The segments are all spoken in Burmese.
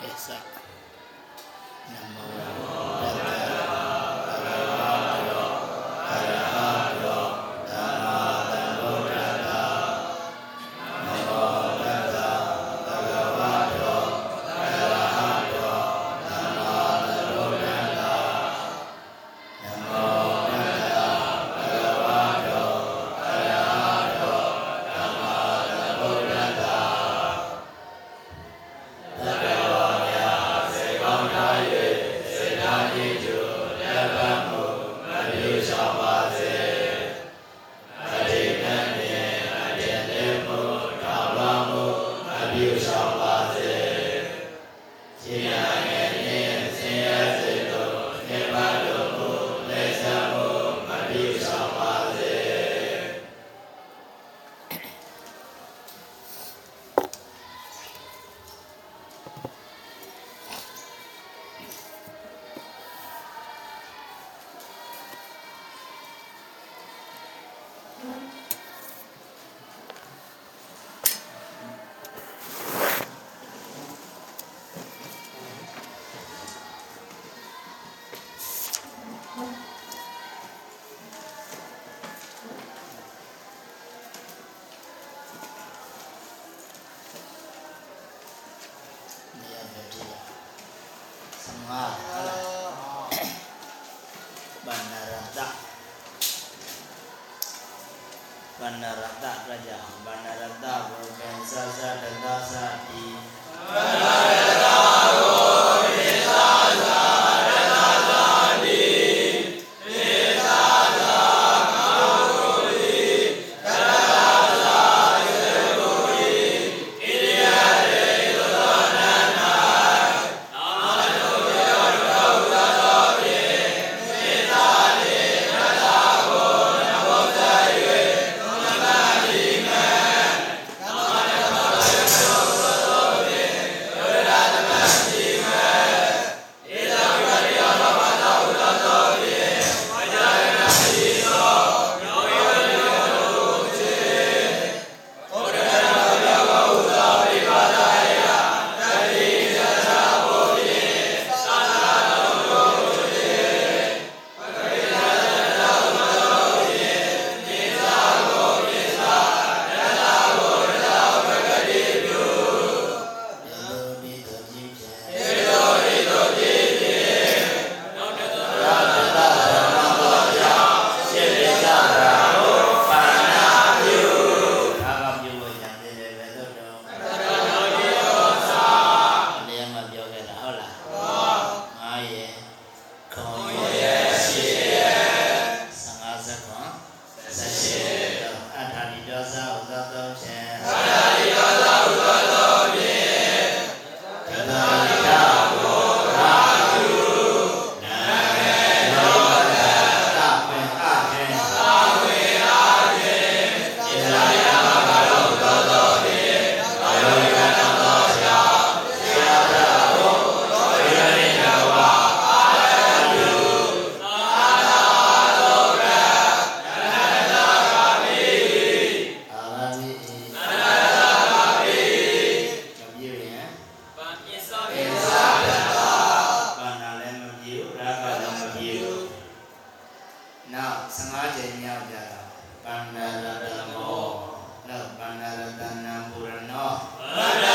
ペサナ raja လာကလည်းမပြေဘူးနောက်15ကျင်မြောက်ကြတာပန္နရတမောနောက်ပန္နရတနာပူရဏောပန္န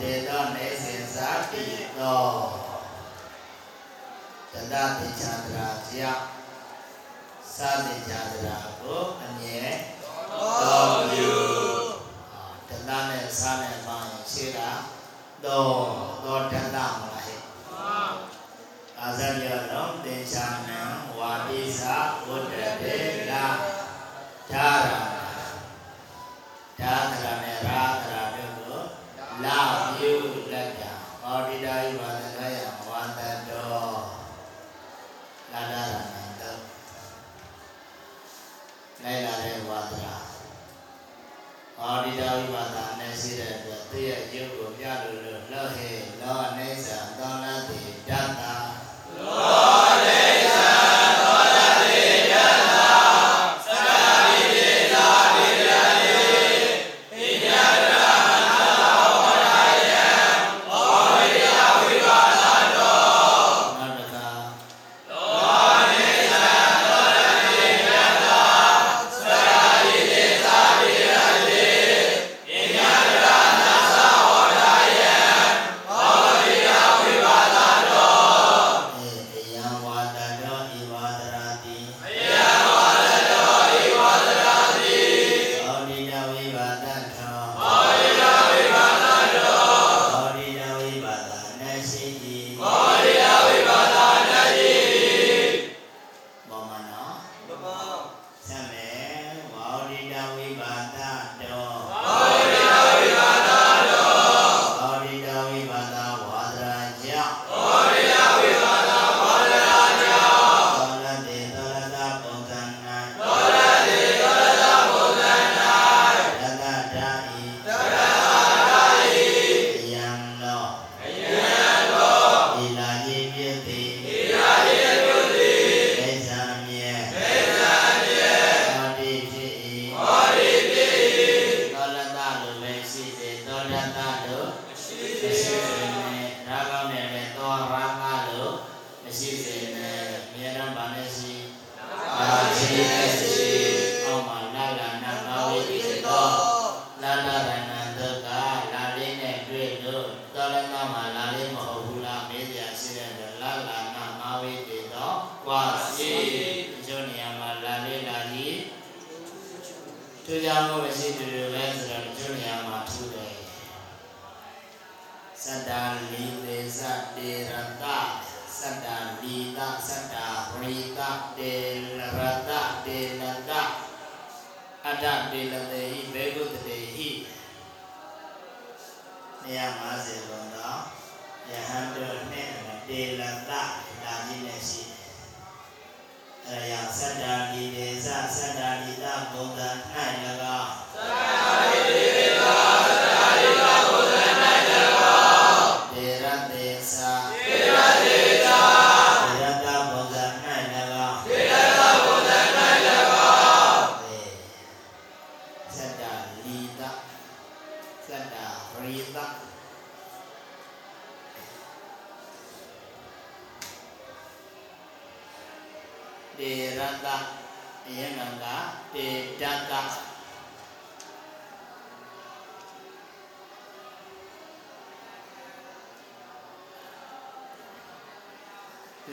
စေသောနေစဉ်သာတိတော်တဏ္ဍတိချာတရာကြာသာတိချာတရာကိုအမြဲတော်ပြုတဏ္ဍနဲ့သာနဲ့ပါရင်ရှိတာတော်တော်တဏ္ဍမလားဟဲ့အာဇာရရောသင်္ချာနံဝါပိသဝတ္တေ မာရိယာဝိမာသာနဲ့ရှိတဲ့အတွက်သိရဲ့ရုပ်ကိုပြလို့လို့လောဟေလောအိဋ္ဌာ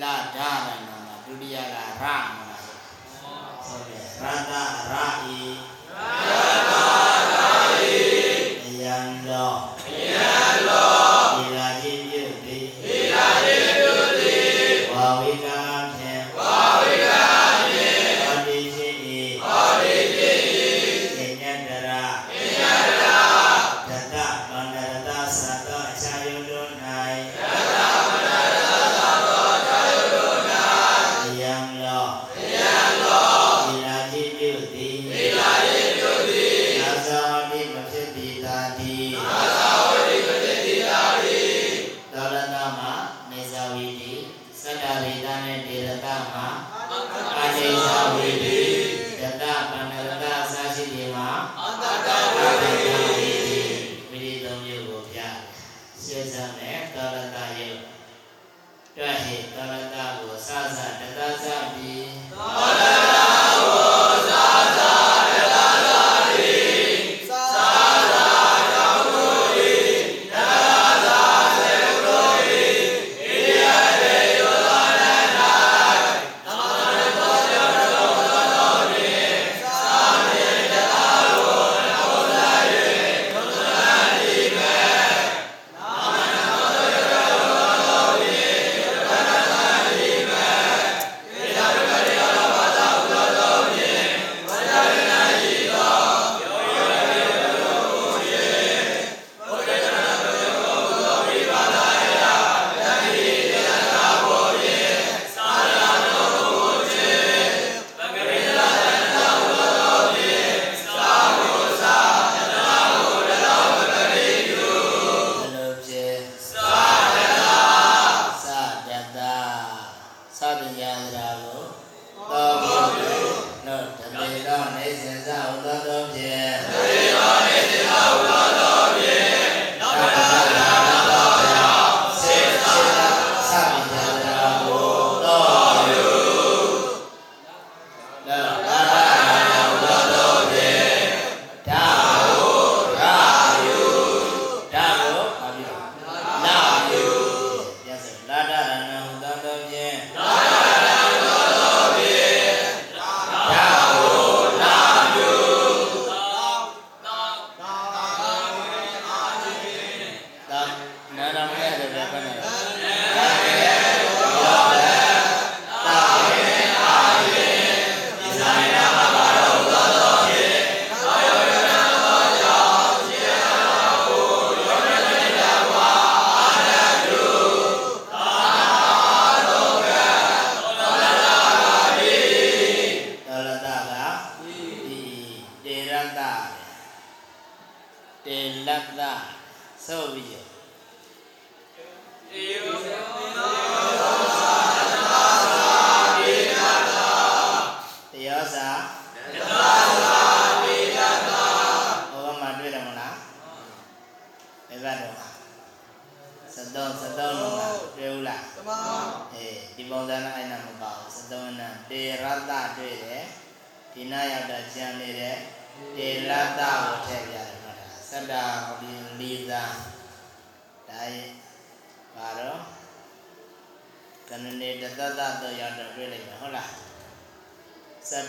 လာဓာရနာဒုတိယကရမဟုတ်တယ်ရတရဤရ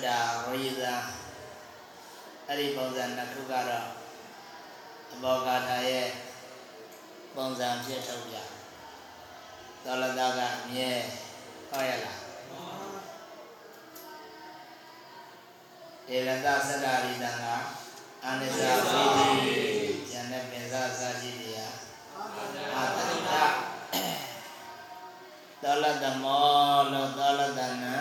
တာဝိဇာအဲ့ဒီပုံစံနှစ်ခုကတော့အဘောဂါထာရဲ့ပုံစံဖြစ်ထုတ်ပြသောလတာကအမြဲဟောရလားဧလတသတ္တရိတံကအနိစ္စဝိသီဉာဏပင်စစာရှိတရားအာတတသောလတမောလောသောလတနာ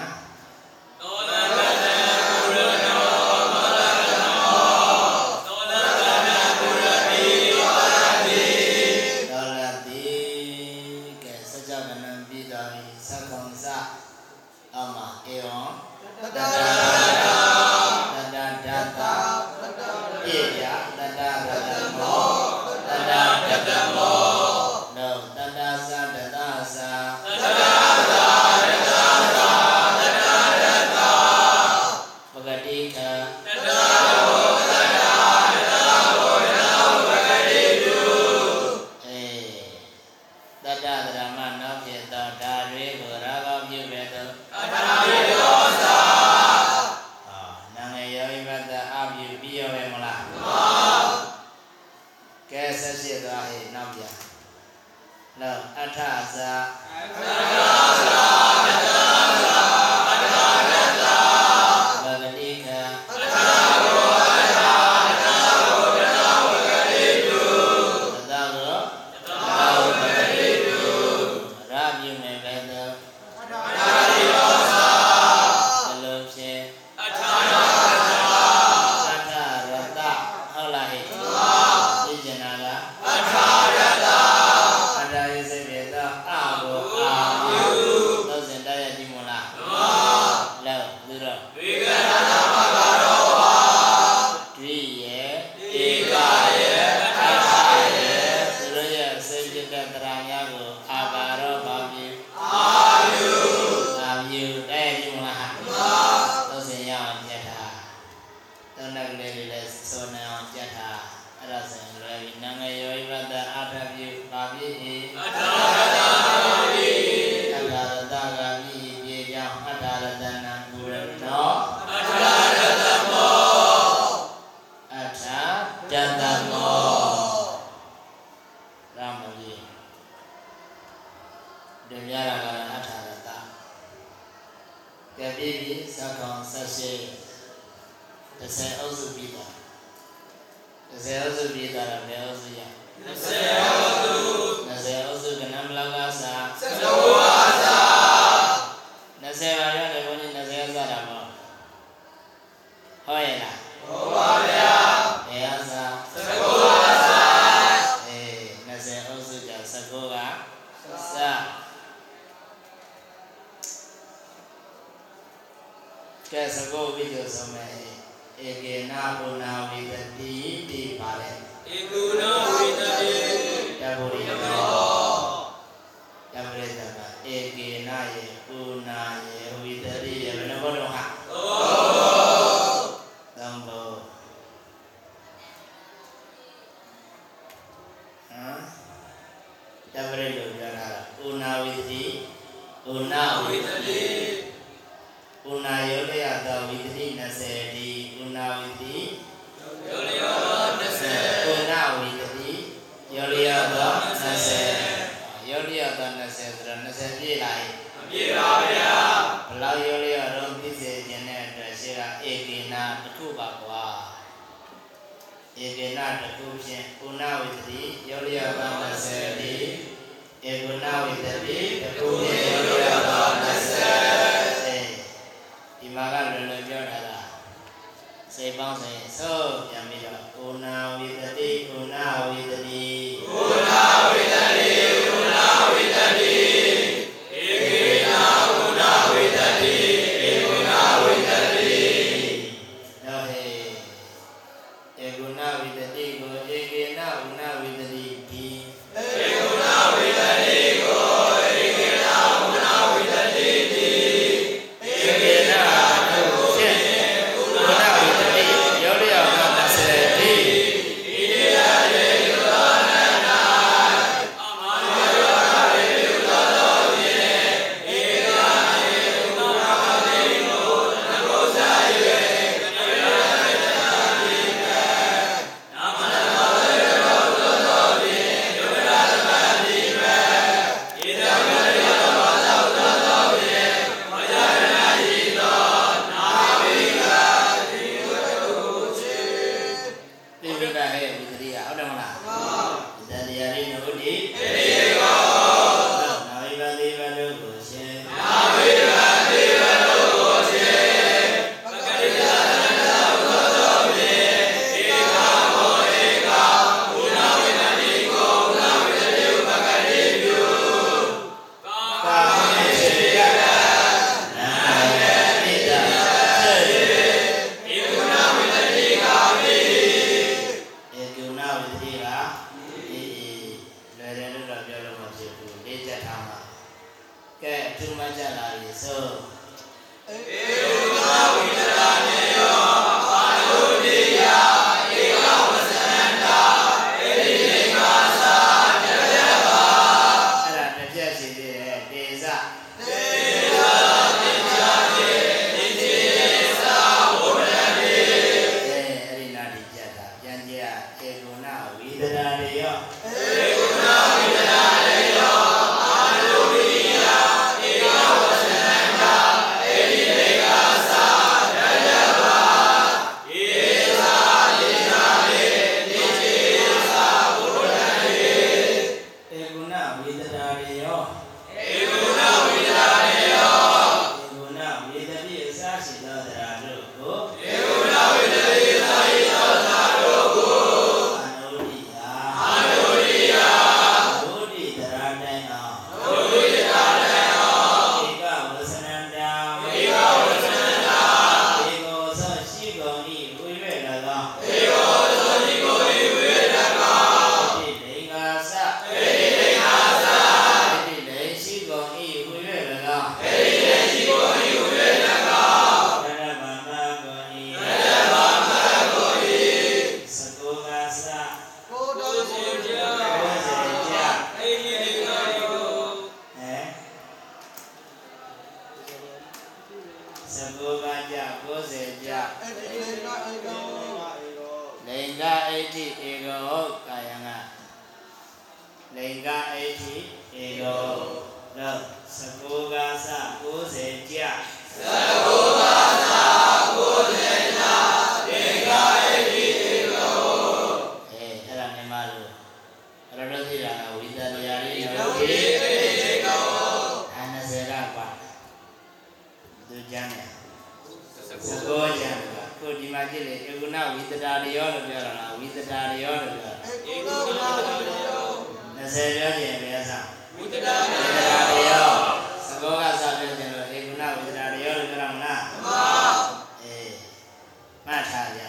ည့်လားမပြည့်ပါဗျာဘလောက်ရောလျော်တော့ဖြစ်စေခြင်းနဲ့အတွက်ရှိတာဧကိနာတစ်ခုပါကွာဧကိနာတစ်ခုဖြင့်ကုဏဝိသတိရောလျော်ပါ20တိဧကုဏဝိသတိတစ်ခုဖြင့်ရောလျော်ပါ20ဒီမှာကလွယ်လွယ်ပြောတာလားစိတ်ပေါင်းစင်ဆိုပြန်ပြီးတော့ကုဏဝိသတိကုဏဝိသတိ အကြီးဧလောလောစကောကသ90ကြစကောကသ90ကြဒေဂာအကြီးဧလောအဲအဲ့ဒါမြန်မာလိုရတသိရာဝိသတရားလေးနော်ဒီအေကောအနဇရာပါသူကြမ်းတယ်စကောကြမ်းပါကိုဒီမှာကြည့်လေဧကုဏဝိသတာရယောလို့ပြောတာလားဝိသတာရယောလို့ပြောတာဧကုဏ 20ပြောခြင်းဘယ်ဆဝိတ္တနာရောသဘောကစပြောခြင်းလို့ဧကုဏဝိတ္တနာရောလို့ပြောမှာလားမှန်အေးမှတ်ထားကြ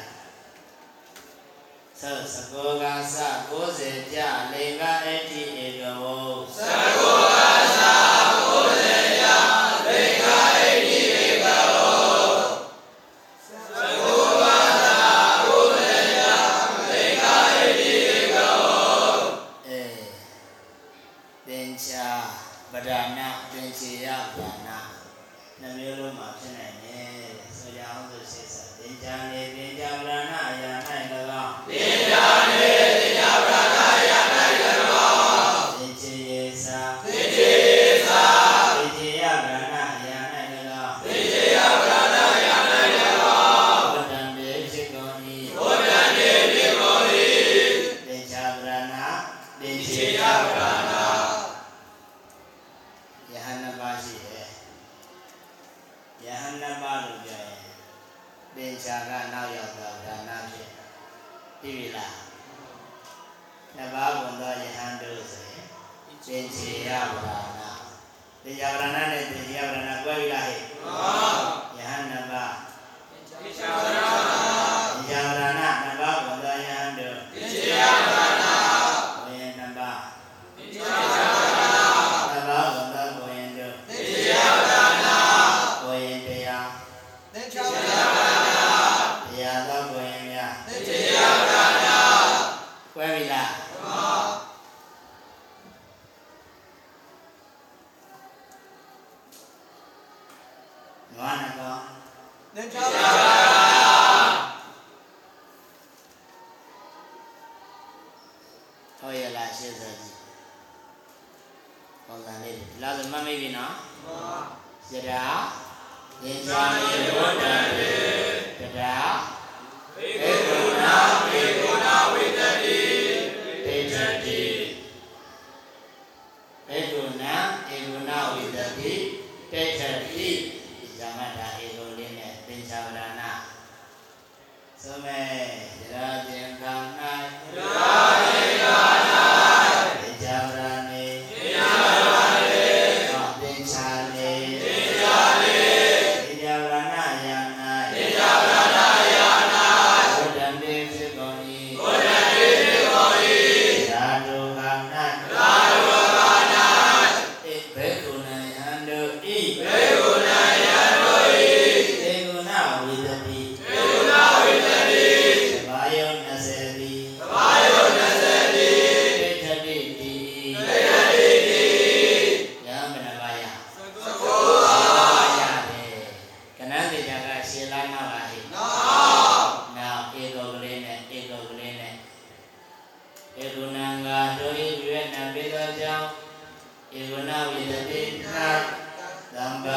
သောသဘောကစ90ကြလိင်္ဂအဋ္ဌိဧကဝသ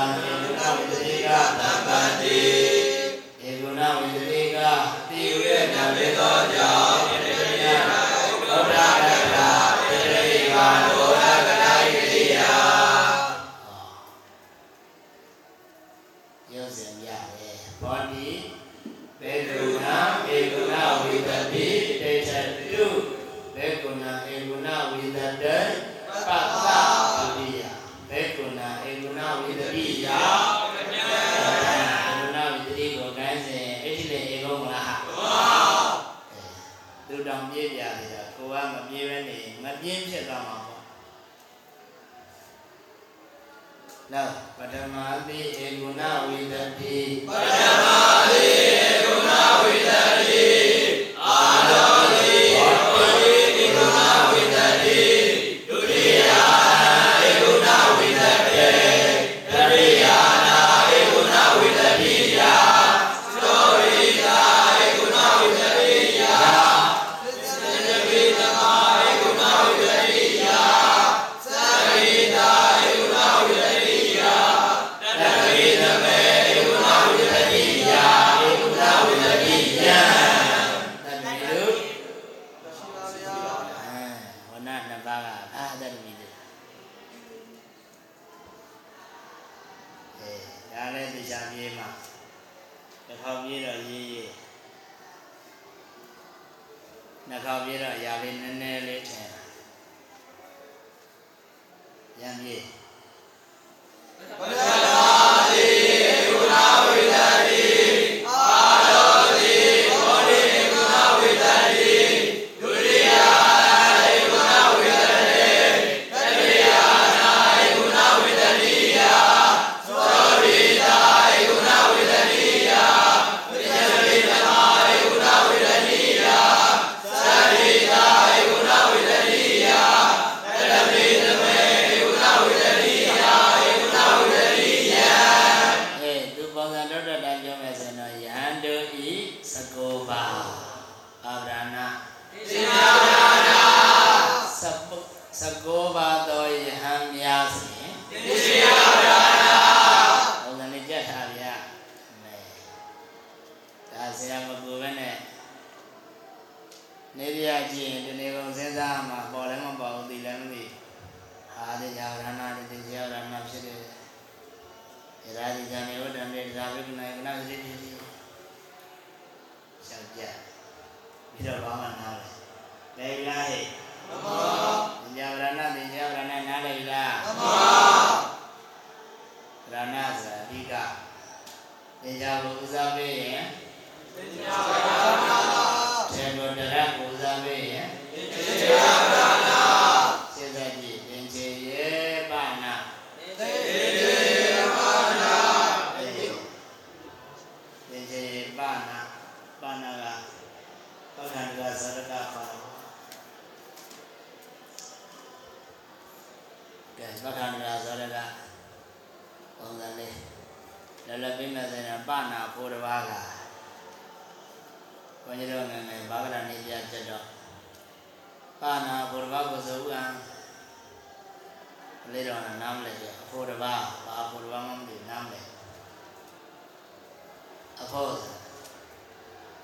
Yeah.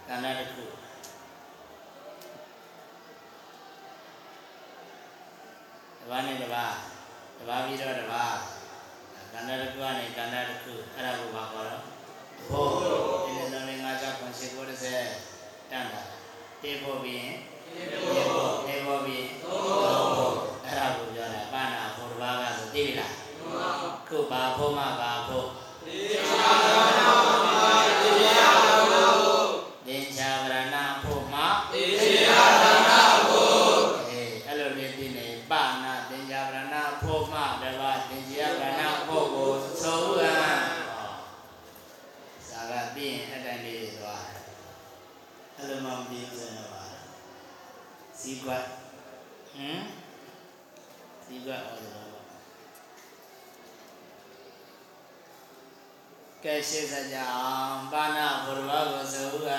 ကဏ္ဍတစ်ခုတဘာနဲ့တဘာတဘာပြီးတော့တဘာကဏ္ဍတစ်ခုနဲ့ကဏ္ဍတစ်ခုအဲ့ဒါကိုပါခေါ်တော့ဘောဒီနေ့လုံးလေး56 80 90တန်တာတေဖို့ပြီးရင်တေဖို့တေဖို့ပြီးသုံးဖို့အဲ့ဒါကိုပြောတာပါဏာဘောတဘာကဆိုသိပြီလားခုပါဖို့မပါဖို့ အတွက်ဟောတာကဲရှေးစကြအောင်ပါဏဘုရားကိုဇောဥက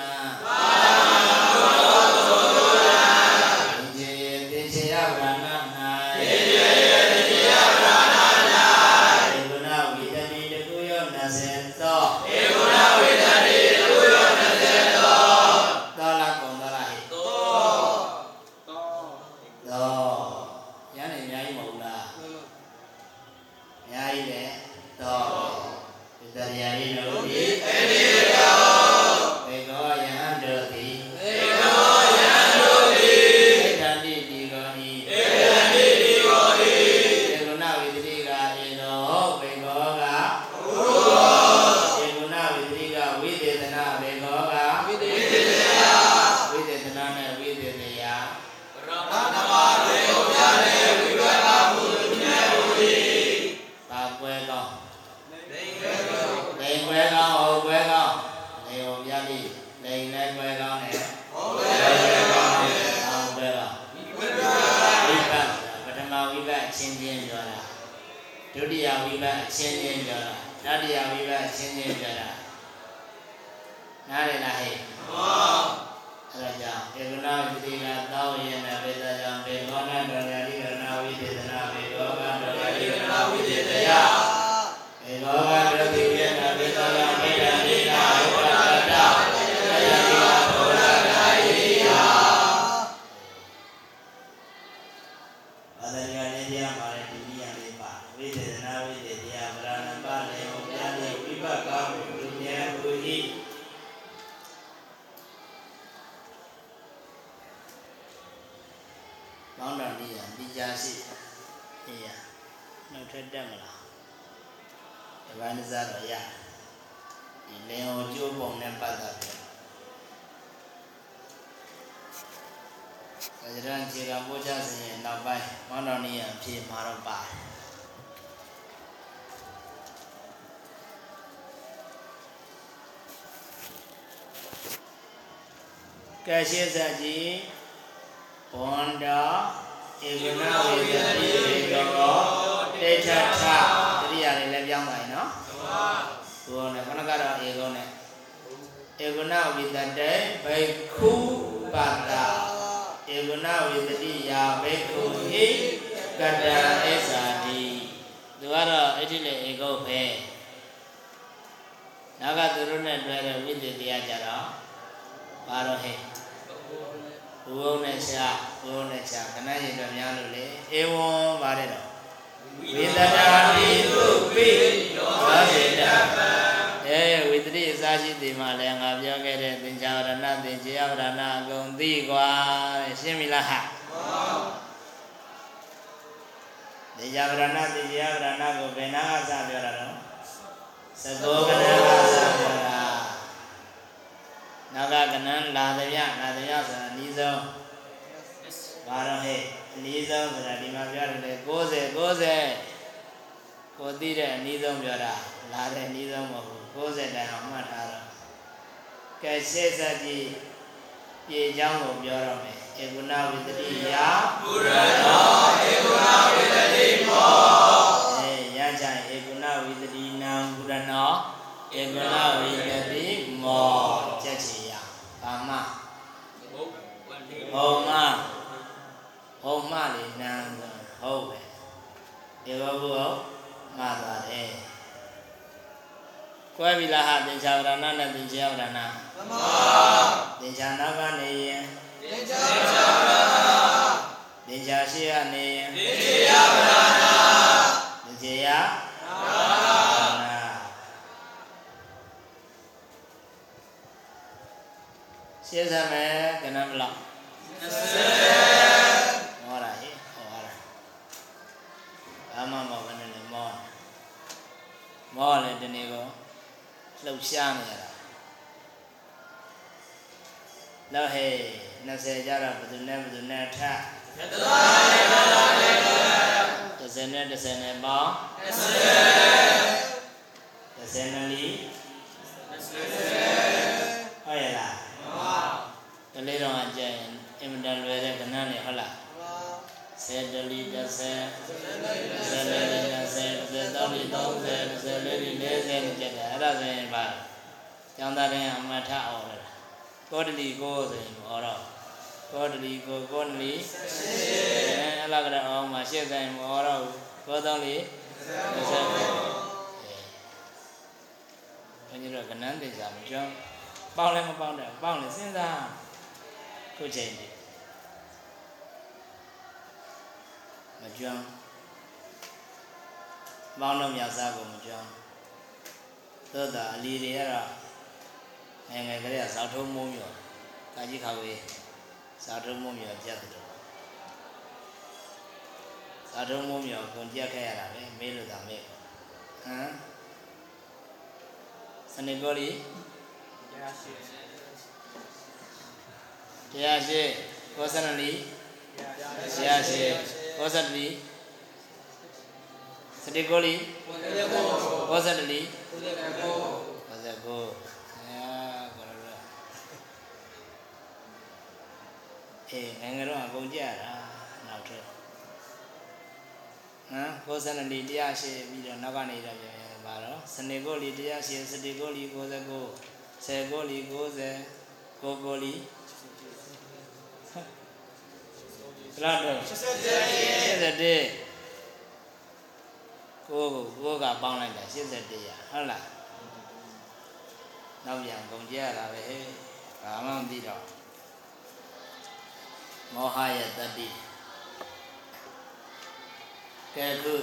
ပါဏ ကွဲကောင်းဟုတ်ကွဲကောင်းနေုံမြတ်ပြီနေလည်းကွဲကောင်းတယ်ဟုတ်ကွဲကောင်းတယ်ဟုတ်ကွဲကောင်းဒီကွဲကောင်းဝိပတ်ပထမဝိပတ်အချင်းချင်းပြောတာဒုတိယဝိပတ်အချင်းချင်းပြောတာတတိယဝိပတ်အချင်းချင်းပြောတာနားလည်လားဟဲ့ဟုတ်အဲ့ဒါကြောင့်ဧကနာတိကသောယေနပေတကြောင့်ပေဘောနတော်ရ ထွက်တက်မလားဒီပိုင်းစားတော့ရဒီလင်ကိုကျိုးပုံနဲ့ပတ်သက်ပြီးဒါကြတဲ့ခြေကပို့ချစဉ်ရဲ့နောက်ပိုင်းမောင်တော်နေရအဖြစ်မှာတော့ပါတယ်ကဲရှိစကြီးဘွန်တာဧကနဝေဒတိဧကော တေထထတတိယလေးလည်းပြောင်းပါရင်နော်ဘုရားနဲ့ခဏကတော့ဧကောနဲ့ဧကနဝေဒတေဘိက္ခုပါတဧကနဝေဒတိယာဘိက္ခုဟိကတ္တဧဇာတိသူကတော့အဲ့ဒီလေဧကောပဲနောက်ကသူတို့နဲ့တွဲတဲ့ဝိသေတရားကြတော့ဘာတော့ဟဲ့ဘုံနဲ့ရှာဘုံနဲ့ရှာခဏရင်တော့များလို့လေဧဝံပါတယ်တော့ ဝိသတာတိသုပိသောစေတပံအဲဝိတတိအစာရှိဒီမှာလည်းငါပြောခဲ့တဲ့သင်္ချာရဏသင်္ချာရဏအကုန်သိกว่าတဲ့ရှင်းပြီလားဟာသင်္ချာရဏသင်္ချာရဏကိုဘယ်နာကစပြောတာတော့သကောကနာကစပြောတာနောက်ကကနန်းလာသည်ရလာသည်ရဆိုတာအနည်းဆုံးဘာတော့ဟဲ့ အနည်းဆုံးဆိုတာဒီမှာပြောရတယ်60 60ကိုသိတဲ့အနည်းဆုံးပြောတာလာတဲ့အနည်းဆုံးမဟုတ်ဘူး60တန်အောင်မှတ်ထားတော့ကဲရှေ့ဆက်ကြည့်ပြေချောင်းကိုပြောတော့မယ်ဧကုဏဝိတတိယပုရတောဧကုဏဝိတတိမောအေရကြဧကုဏဝိတတိနံပုရနောဧကုဏဝိတတိမောချက်ချေရဘာမဘုံ ဟောမလေးနံဟုတ်ပဲဒီဘဘုရောမှားသွားတယ်ကွဲပြီလားဟာသင်္ချာဝရဏနဲ့သင်္ချာဝရဏသမသင်္ချာနောက်ကနေရင်သင်္ချာဝရဏသင်္ချာရှိရနေရင်သင်္ချာဝရဏသင်္ချာဝရဏရှင်းစမယ်ကနမလောက်20 အမမဘယ်နဲ့လဲမောမောလည်းဒီနေ့ကောလှုပ်ရှားနေရတာတော့ဟဲ့20ကျတော့ဘယ်သူနဲ့ဘယ်သူနဲ့ထပ်30နဲ့30နဲ့ပေါင်း30 30နဲ့လီ တိုင်းအမထအောင်လားကောတလီကိုဆိုရင်ဟောတော့ကောတလီကိုကောနလီအဲအလားကရအောင်မှာရှေ့ဆိုင်မဟောတော့ကောတောင်းလီ30ဘုန်းကြီးတို့ကဏ္ဍတင်စားမကြောင်းပေါင်းလည်းမပေါင်းတယ်ပေါင်းလည်းစဉ်းစားခုချိန်ဒီမကြောင်းပေါင်းတော့မြတ်စားကိုမကြောင်းသို့တာအလီတွေကတော့ ငယ်ငယ်ကလေးကဇောက်ထုံးမိုးမြော်ကာကြီးခါဝေးဇောက်ထုံးမိုးမြော်ကြက်တယ်ဇောက်ထုံးမိုးမြော်ကုန်ကြက်ခဲ့ရတာပဲမေးလို့သာမေးဟမ်စနေကောလီတရားရှိကောစနလီတရားရှိကောစနလီစတေကောလီကောစနလီကောစကို အေးငယ်ငယ်တော့အကုန်ကြရတာနောက်ထပ်ဟမ်ကောစနလီတရားရှိပြီးတော့နောက်ကနေတော့ပြန်ပြန်ပါတော့စနေကောလီတရားရှိစတေကောလီ69 10ကောလီ90ကိုကိုလီဘယ်လောက်တော့81ကိုကိုကိုကပေါင်းလိုက်တာ81ရဟုတ်လားနောက်ပြန်ကုန်ကြရတာပဲဟဲ့ဘာမှမသိတော့ မောဟရဲ့တတိကဲခု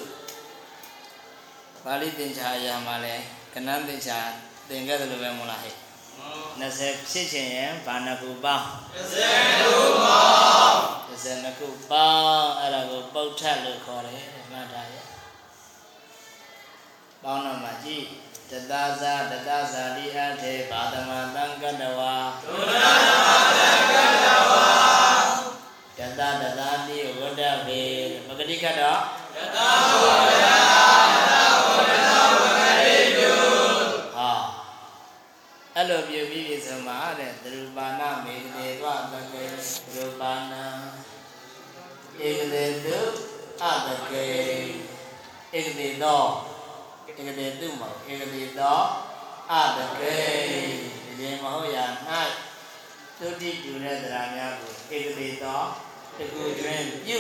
ပါဠိသင်္ချာအရာမှာလဲကဏ္ဍသင်္ချာသင်ခဲ့တယ်လို့ပဲမဟုတ်လားဟဲ့20ဖြစ်ချင်ရင်ဘာနှခုပေါင်း20ခုပေါင်း20ခုပေါင်းအဲ့ဒါကိုပုတ်ထက်လို့ခေါ်တယ်မှတ်ထားရဲ့ပေါင်းတော့မှကြည့်တတသတတဇာတိအထေဘာသမသံကတဝါဒုရသမသံကတဝါ တတတတတိဝတ္တဘေပဂတိကတော့တတဝရဟာအဲ့လိုပြုပြီးပြီဆိုမှတဲ့သရူပါဏမေတ္တေဝတကေသရူပါဏဧကတေတုအတကေဧကတေသောဧကတေတုမဟုတ်ဧကတေသောအတကေဒီရင်မဟုတ်ရာ၌ သုတိတူတဲ့တရားများကိုဧကတေသောတကူတွင်ပြု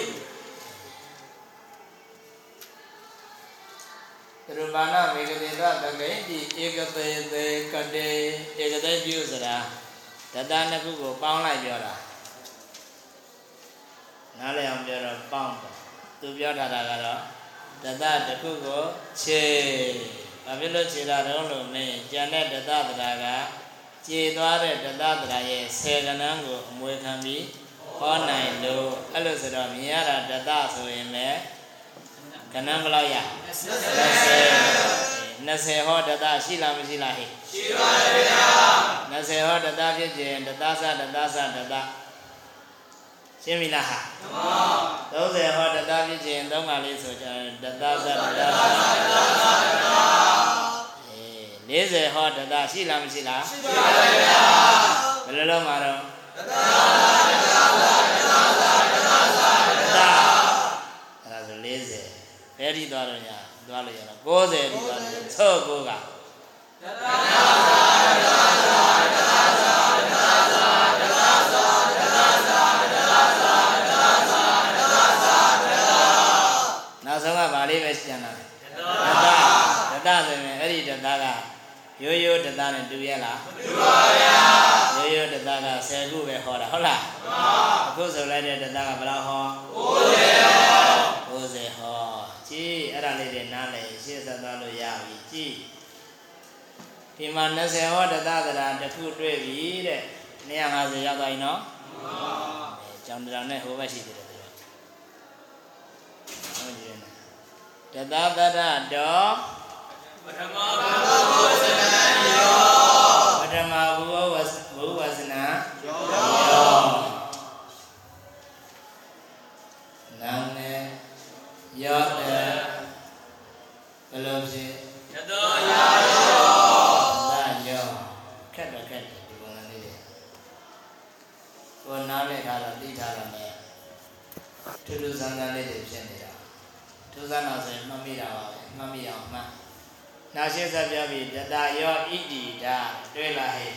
သရူပါဏမေကတိသတကေတိဧကသေသေကတေဧကသေပြုဆိုတာတတနှစ်ခုကိုပေါင်းလိုက်ပြောတာနားလည်အောင်ပြောတော့ပေါင်းပေါ့သူပြောထားတာကတော့တတတစ်ခုကိုခြေဘာဖြစ်လို့ခြေတာတော့လို့မင်းကျန်တဲ့တတတရားက ကျေသွားတဲ့တတတရားရဲ့ဆယ်ကဏ္ဍကိုအမွေခံပြီးဟောနိုင်လို့အဲ့လိုဆိုတော့မြင်ရတာတတဆိုရင်လည်းကဏ္ဍဘယ်လောက်ရ20 20ဟောတတရှိလားမရှိလားဟဲ့ရှိပါတယ်ဗျာ20ဟောတတဖြစ်ခြင်းတတသတတသတတရှင်းပြီလားဟာ30ဟောတတဖြစ်ခြင်းသုံးပါလေးဆိုကြတတသတတသအေး 40ဟောတတရှိလားမရှိလားရှိပါတယ်ဗျာဘယ်လိုလုပ်မှာတော့တတသတတသအဲ့ဒါဆို40ဘယ်ဒီသွားတော့ညာသွားလို့ရတော့90ဒီသွားလို့ဆော့ကိုကနောက်ဆုံးကဗာလေးပဲကျန်တာတတတတဆိုရင်အဲ့ဒီတတက ရိုးရိုးတတနဲ့တူရဲ့လားမတူပါဗျာရိုးရိုးတတက10ခုပဲဟောတာဟုတ်လားမှန်ပါအခုဆိုလိုက်တဲ့တတကဘယ်လောက်ဟော90ဟော90ဟောကြည့်အဲ့ဒါလေးတွေနားလည်ရှေ့ဆက်သွားလို့ရပြီကြည့်ဒီမှာ20ဟောတတကရာတစ်ခုတွေ့ပြီတဲ့250ရောက်သွားပြီနော်မှန်ပါကျောင်းတောင်နဲ့ဟိုဘက်ရှိတယ်သူကဟုတ်ကြည့်နေတတတရတော ပထမဘုရားဝဇနယောပထမဘုဝဝဇဘုဝဇနာယောယောနာနေယောတဘယ်လိုဖြစ်ယတောယာယောသာယောခက်တော့ခက်တယ်ဒီပုံစံလေးတွေကိုနားလဲထားတော့သိထားတော့ ਨੇ ထူးထူးဆန်းဆန်းလေးတွေဖြစ်နေတာထူးဆန်းတော့ဆိုရင်မှတ်မိတာပါပဲမှတ်မိအောင်မှတ် နာရှိဆက်ပြပြီတတယောဣတိတာတွေ့လားဟဲ့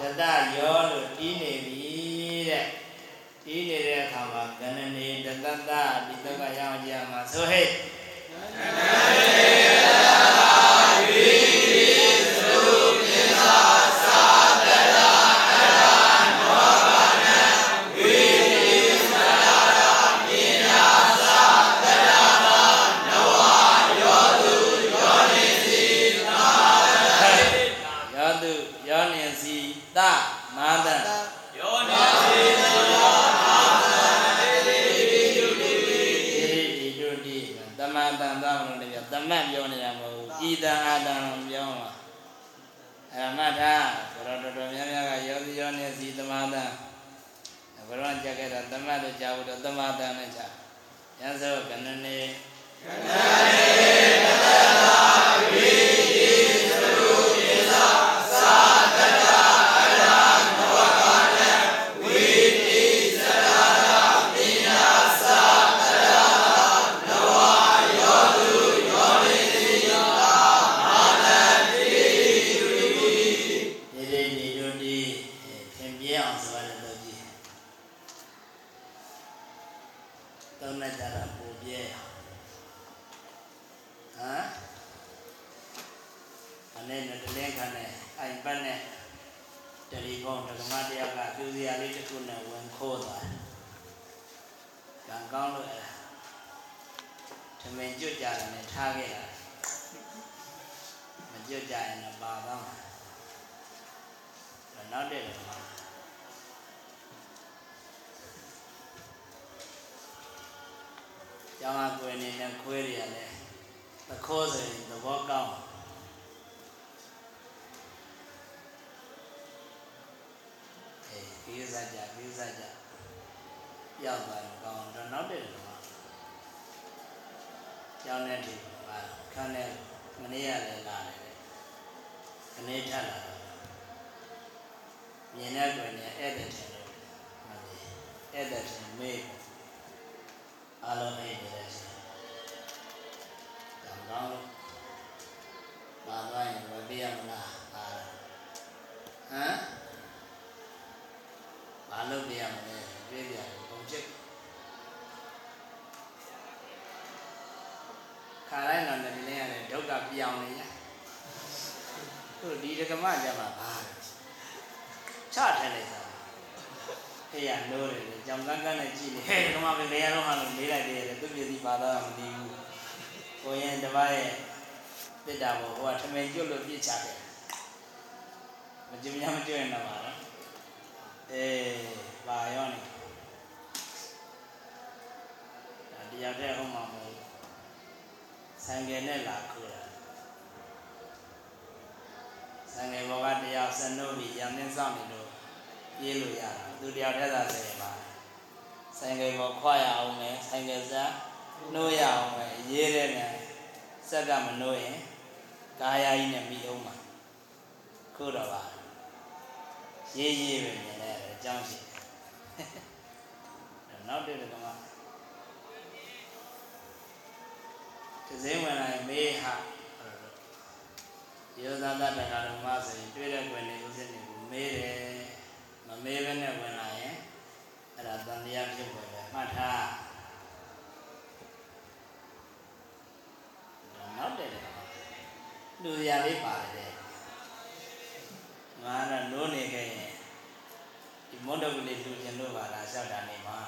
တတယောလို့ပြီးနေပြီတဲ့ပြီးနေတဲ့အခါမှာကဏနေတတတဒီတော့ကရအောင်ကြရမှာဆိုဟဲ့ယော စီတမာတယောနိစေဣရိတိတုတိတမတန်သောမလို့လည်းတမတ်ပြောနေတာမဟုတ်ဘူးဤတံအာတံပြောမှာအဲ့ဒါမှတ်ထားဆိုတော့တော်တော်များများကယောတိယောနိစီတမတန်ဘုရားကြက်ခဲ့တာတမတ်လို့ကြားဘူးတော့တမတန်နဲ့ကြားရသောကဏနေဣ အားလုံးအိပ်နေတယ် လေကြောင်ကန်းကန်းနဲ့ကြည့်နေဟဲ့ဒကမပဲလေရတော့မှလို့မေးလိုက်တယ်လေသူပြည်စီပါသားမသိဘူးကိုရင်တပားရဲ့တစ်တာဘောဟိုကထမင်းကျွတ်လို့ပြစ်ချတယ်မကြမ်းမကြွရင်တော့ပါတော့အေးပါရောနေဒါတရားတဲ့ဟောမှာမဟုတ်ဘူးဆိုင်ကယ်နဲ့လာခိုးတာဆိုင်ကယ်ဘောကတရားစနုပ်ပြီးရမင်းစောင့်နေလို့ပြေးလို့ရတာသူတရားတဲ့သာဆိုရင်ပါ ဆိုင်ကယ်ဘောခွာရအောင်မယ်ဆိုင်ကယ်စားနှိုးရအောင်မယ်ရေးတဲ့မြန်စက်ကမနှိုးရင်ကာယကြီးနဲ့မိအောင်ပါခုတော့ပါရေးရေးပဲမြင်ရတယ်အကြောင်းရှိတယ်နောက်တစ်ခါမှတစင်းဝင်လာရင်မေးဟာယောဇာတတကာဓမ္မဆိုရင်တွေ့တဲ့ကွယ်နေဥစဉ်တွေကိုမေးတယ်မမေးဘဲနဲ့ဝင်လာရင် အဲ့ဒါတန်တရားဖြစ်ပေါ်တယ်မှတ်ထားနောက်တစ်ခါလူရလေးပါတယ်ငါကနိုးနေခဲ့ရင်ဒီမွန်တကူလေးလူကျင်လို့ပါလားရှောက်တာနေမှာ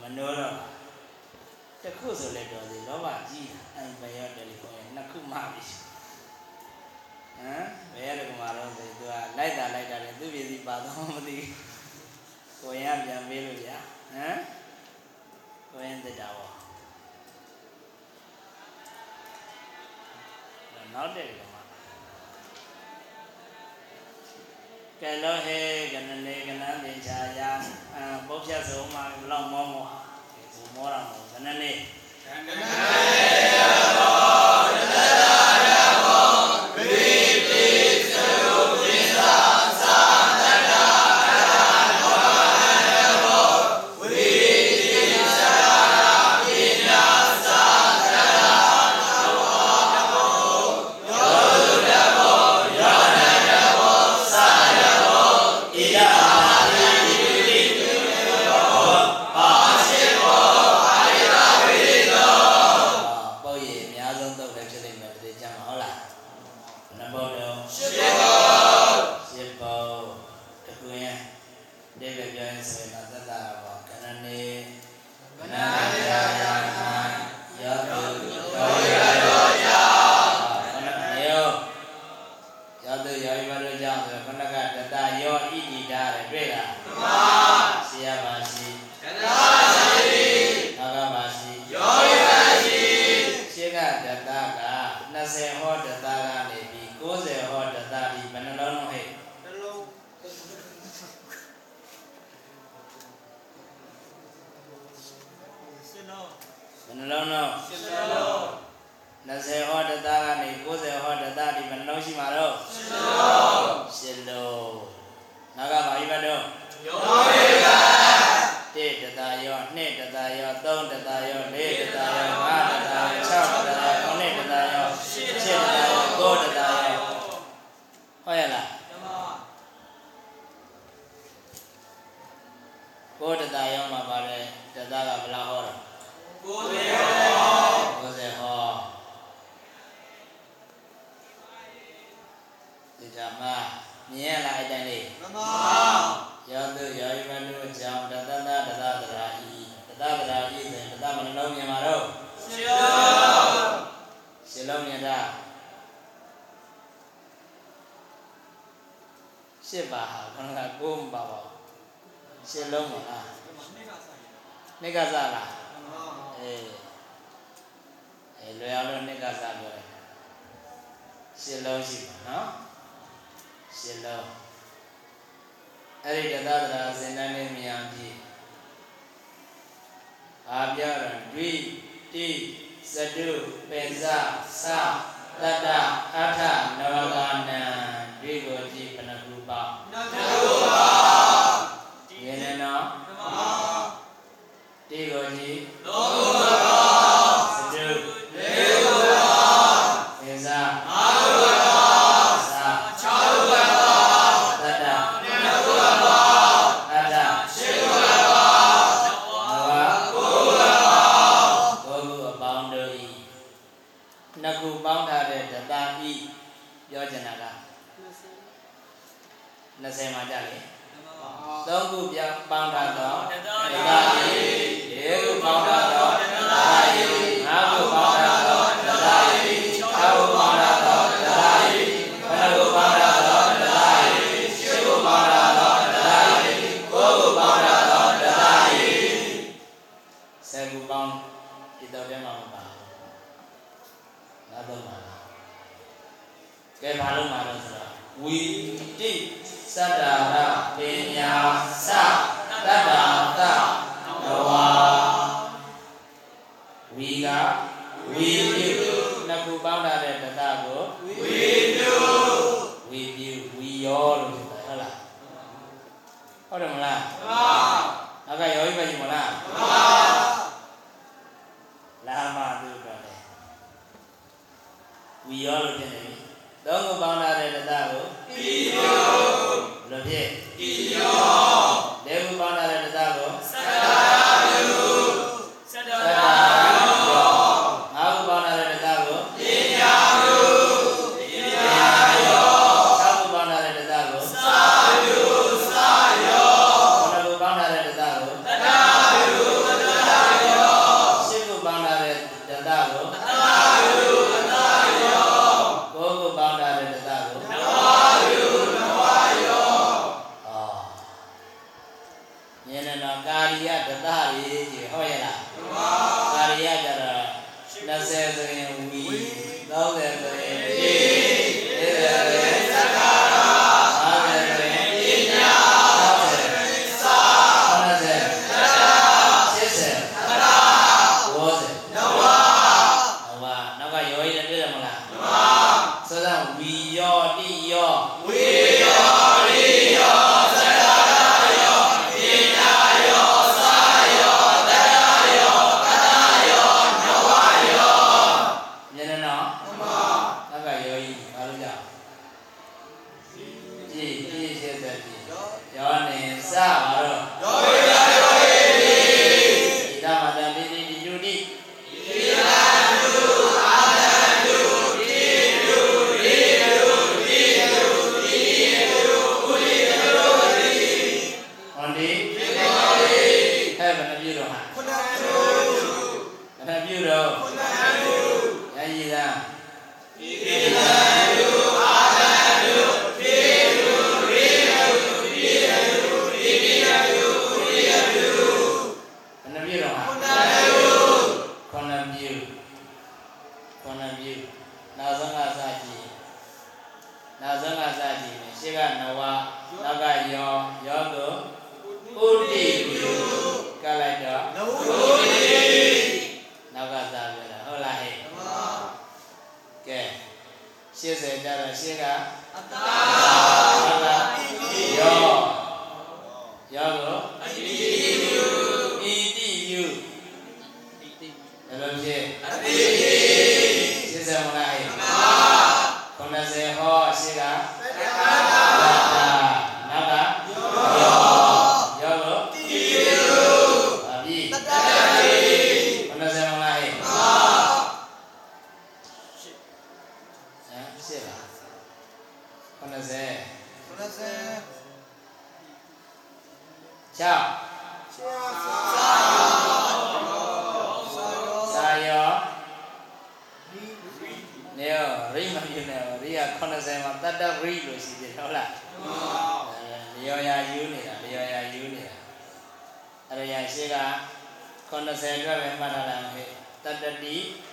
မနိုးတော့ပါတခုဆိုလည်းတော်စီလောဘကြီးအိမ်ပယောတယ်လီဖုန်းရဲ့နှစ်ခုမှပြီဟမ်ဘယ်ရကမှာတော့ဆိုသူကလိုက်တာလိုက်တာလေသူပြည်စီပါတော့မသိ ကိုရင်ကပြန်မေးလို့ကြာဟမ်ကိုရင်တက်တာပေါ့နောက်တဲ့ကမှာကဲလို့ဟဲကနနေကနန်တင်ချာယာအပုတ်ဖြတ်ဆုံးမှာလောက်မောမောဘူမောရမောကနနေကနနေ ယ်ဘာလုံးမှာလို့ဆိုတော့ဝီတိသတ္တာရပညာသတတ္တာတတဝါဝီကဝီပြုနှစ်ခုပေါင်းထားတဲ့တတကိုဝီပြုဝီပြုဝီယောလို့ဆိုတာဟုတ်လားဟုတ်တယ်မလားမှန်ပါနောက်ကယောဂီပဲယူမလားမှန်ပါလာမသူတော်တယ်ဝီယောလို့တင် đó သတိယောနိစပါတော့ယော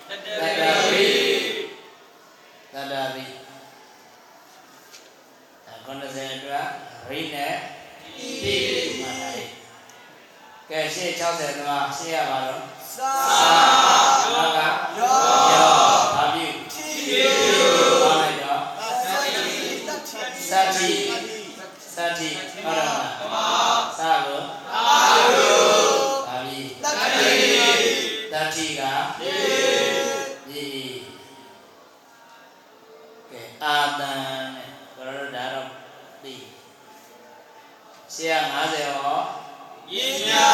တတဝိတတဝိအခုနစင်အတွက်ရိနဲ့တိမှန်တယ်ကဲရှေ့60တော့ရှေ့ရပါတော့သာသာယော တတ္တိကတိဒီကဲအာတန်နဲ့ဘယ်လိုဒါတော့ဒီရှေ့က50ဟောယဉ်ညာ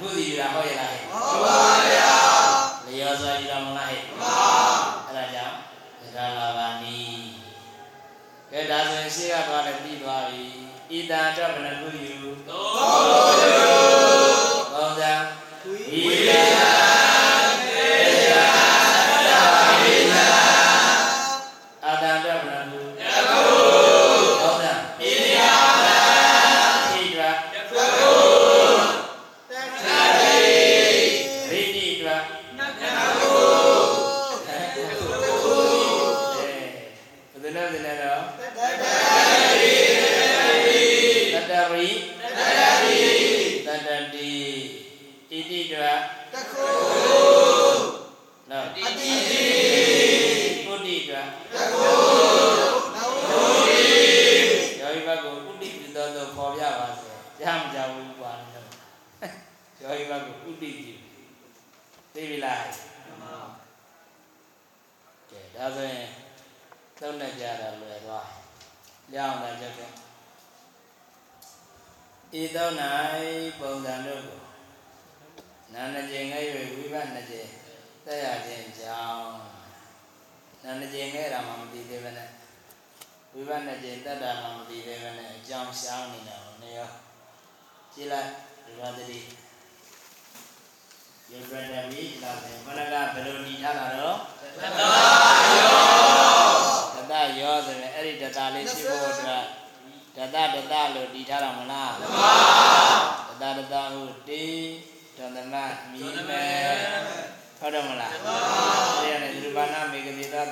ကြတော့တခုစီယူတာဟုတ်ရဲ့လားဟဲ့ဟောပါဗျာလျောစွာယူတာမလားဟဲ့မာအဲ့ဒါကြောင့်ဒါလာပါနီကဲဒါဆိုရင်ရှေ့ကသွားတယ်ပြီးသွားပြီဣတံတော့ဘယ်နှခုယူသောယု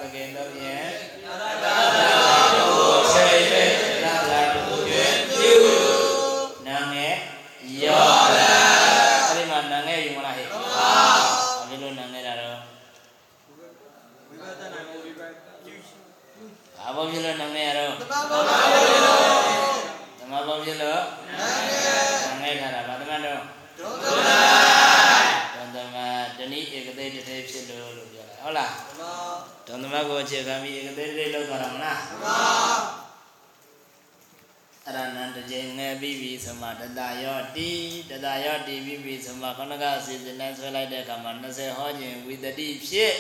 သတကေတော့ဖြင့်တတ္တယောစေတေလာလာတို့ဖြင့်ပြုနာငယ်ယောအဲ့ဒီမှာနာငယ်ယူမလားဟဲ့ဓမ္မဘယ်လိုနာငယ်တာတော့ဝိပဿနာကိုဝိပဿနာပြုဘာဘောဖြစ်လို့နာငယ်ရတော့တမ္မာဘာဝေနောဓမ္မဘောဖြစ်လို့နာငေနာငယ်ထားတာဗာသမတ်တော့ဒုက္ခနာဒန္တမတဏိဧကတိတတေဖြစ်လို့လို့ပြောတာဟုတ်လား ဓမ္မဒန္တမကိုအခြေခံပြီးဧကတိတတေလောက်သွားတာမလားဓမ္မအရဏံတကြိမ်ငယ်ပြီးပြီဆိုမှတတယောတိတတယောတိပြီးပြီဆိုမှခဏကအစီအစဉ်နဲ့ဆွဲလိုက်တဲ့အခါမှာ20ဟောခြင်းဝိတတိဖြစ်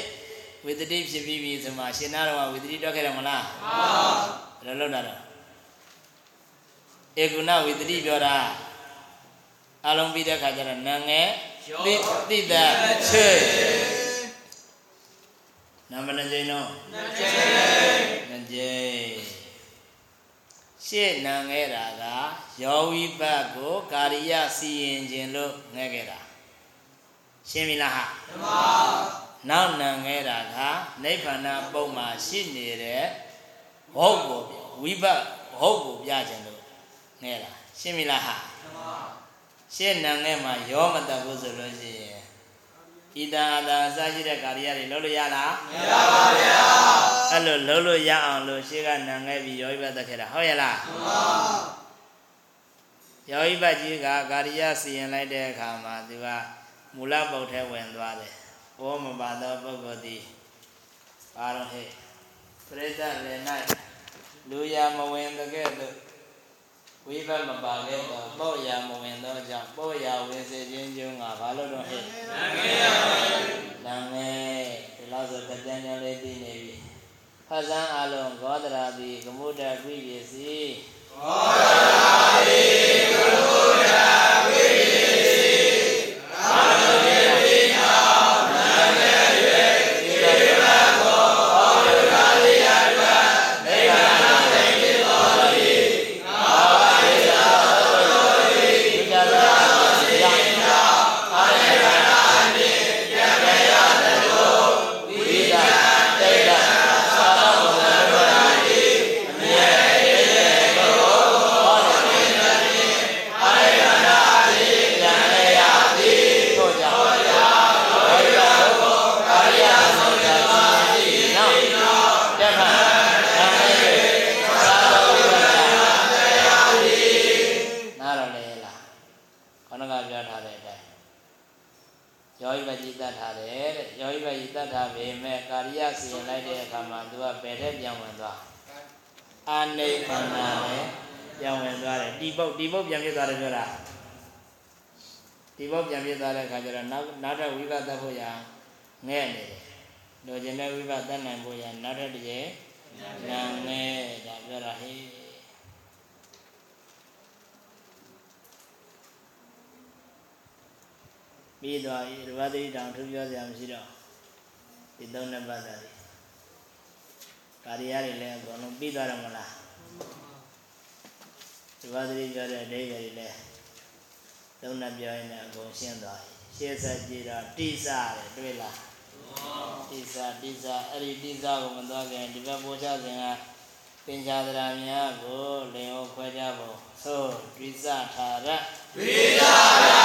ဝိတတိဖြစ်ပြီးပြီဆိုမှရှင်နာတော်ကဝိတတိတွက်ခဲ့တယ်မလားဘယ်လိုလုပ်တာတော့ဧကုဏဝိတတိပြောတာအလုံးပြီးတဲ့အခါကျတော့နံငယ်တိတိတချေ နံမနကြိမ်တော့နကျေငကြိမ်ရှေ့နံခဲ့တာကယောဝိပတ်ကိုကာရိယစီရင်ခြင်းလို့ငဲခဲ့တာရှင်းပြီလားဟာဓမ္မနောက်နံခဲ့တာကနိဗ္ဗာန်ပုံမှာရှိနေတဲ့ဟုတ်ကိုပြဝိပတ်ဟုတ်ကိုပြခြင်းလို့ငဲတာရှင်းပြီလားဟာရှင်းနံငယ်မှာရောမတတ်ဘူးဆိုလို့ရှိရင် ဤတန်အတန်အစရှိတဲ့ကာရိယတွေလုံးလို့ရလားမရပါဗျာအဲ့လိုလုံးလို့ရအောင်လို့ရှင်းကနံငယ်ပြီးရောဣပတတ်ခဲ့တာဟုတ်ရဲ့လားမှန်ပါရောဣပကြီးကကာရိယစီရင်လိုက်တဲ့အခါမှာသူကမူလပုတ်ထဲဝင်သွားတယ်ဘောမပါသောပုဂ္ဂိုလ်သည်ဘာလို့ဟဲ့ပရိသတ်လည်း၌လူရမဝင်တဲ့ကဲ့သို့ဝိဘတ်မပါခဲ့တော့ပေါ့ရမဝင်သောကြောင့်ပေါ့ရဝင်စေခြင်းကျုံးကဘာလို့တော့ဟဲ့လမ်းငယ် ရလမ်းငယ်ဒီလောက်ဆိုကြံကြံလေးသိနေပြီဖဇန်းအလုံးဂောဒရာတိကမုဒ္ဒကွိပစ္စည်းဝိ အာနိဗ္ဗာန်နဲ့ပြန်ဝင်သွားတယ်ဒီပုတ်ဒီပုတ်ပြန်ပြသွားတယ်ပြောတာဒီပုတ်ပြန်ပြသွားတဲ့အခါကျတော့နောက်နောက်ထပ်ဝိပဿနာဖို့ရငဲ့နေတယ်လိုချင်တဲ့ဝိပဿနာနိုင်ဖို့ရနောက်ထပ်တစ်ချက်နာငဲ့ဒါပြောတာဟေးပြီးသွားပြီရဝတိတောင်ထူပြောစရာမရှိတော့ဒီသုံးနှစ်ပတ်သာလေးကာရီယာတွေလည်းအကုန်လုံးပြီးသွားတယ်မလား ရဝတိပြောတဲ့အဓိပ္ပာယ်တွေလည်းသုံးနှစ်ပြောရင်လည်းအကုန်ရှင်းသွားပြီရှင်းဆက်ကြည့်တော့တိစတယ်တွေ့လားတိစတိစအဲ့ဒီတိစကိုမသွားခင်ဒီဘက်ပို့ချစဉ်ကပင်ချာသရာများကိုလင်ဟောခွဲကြဖို့သို့တိစထာရအဲ့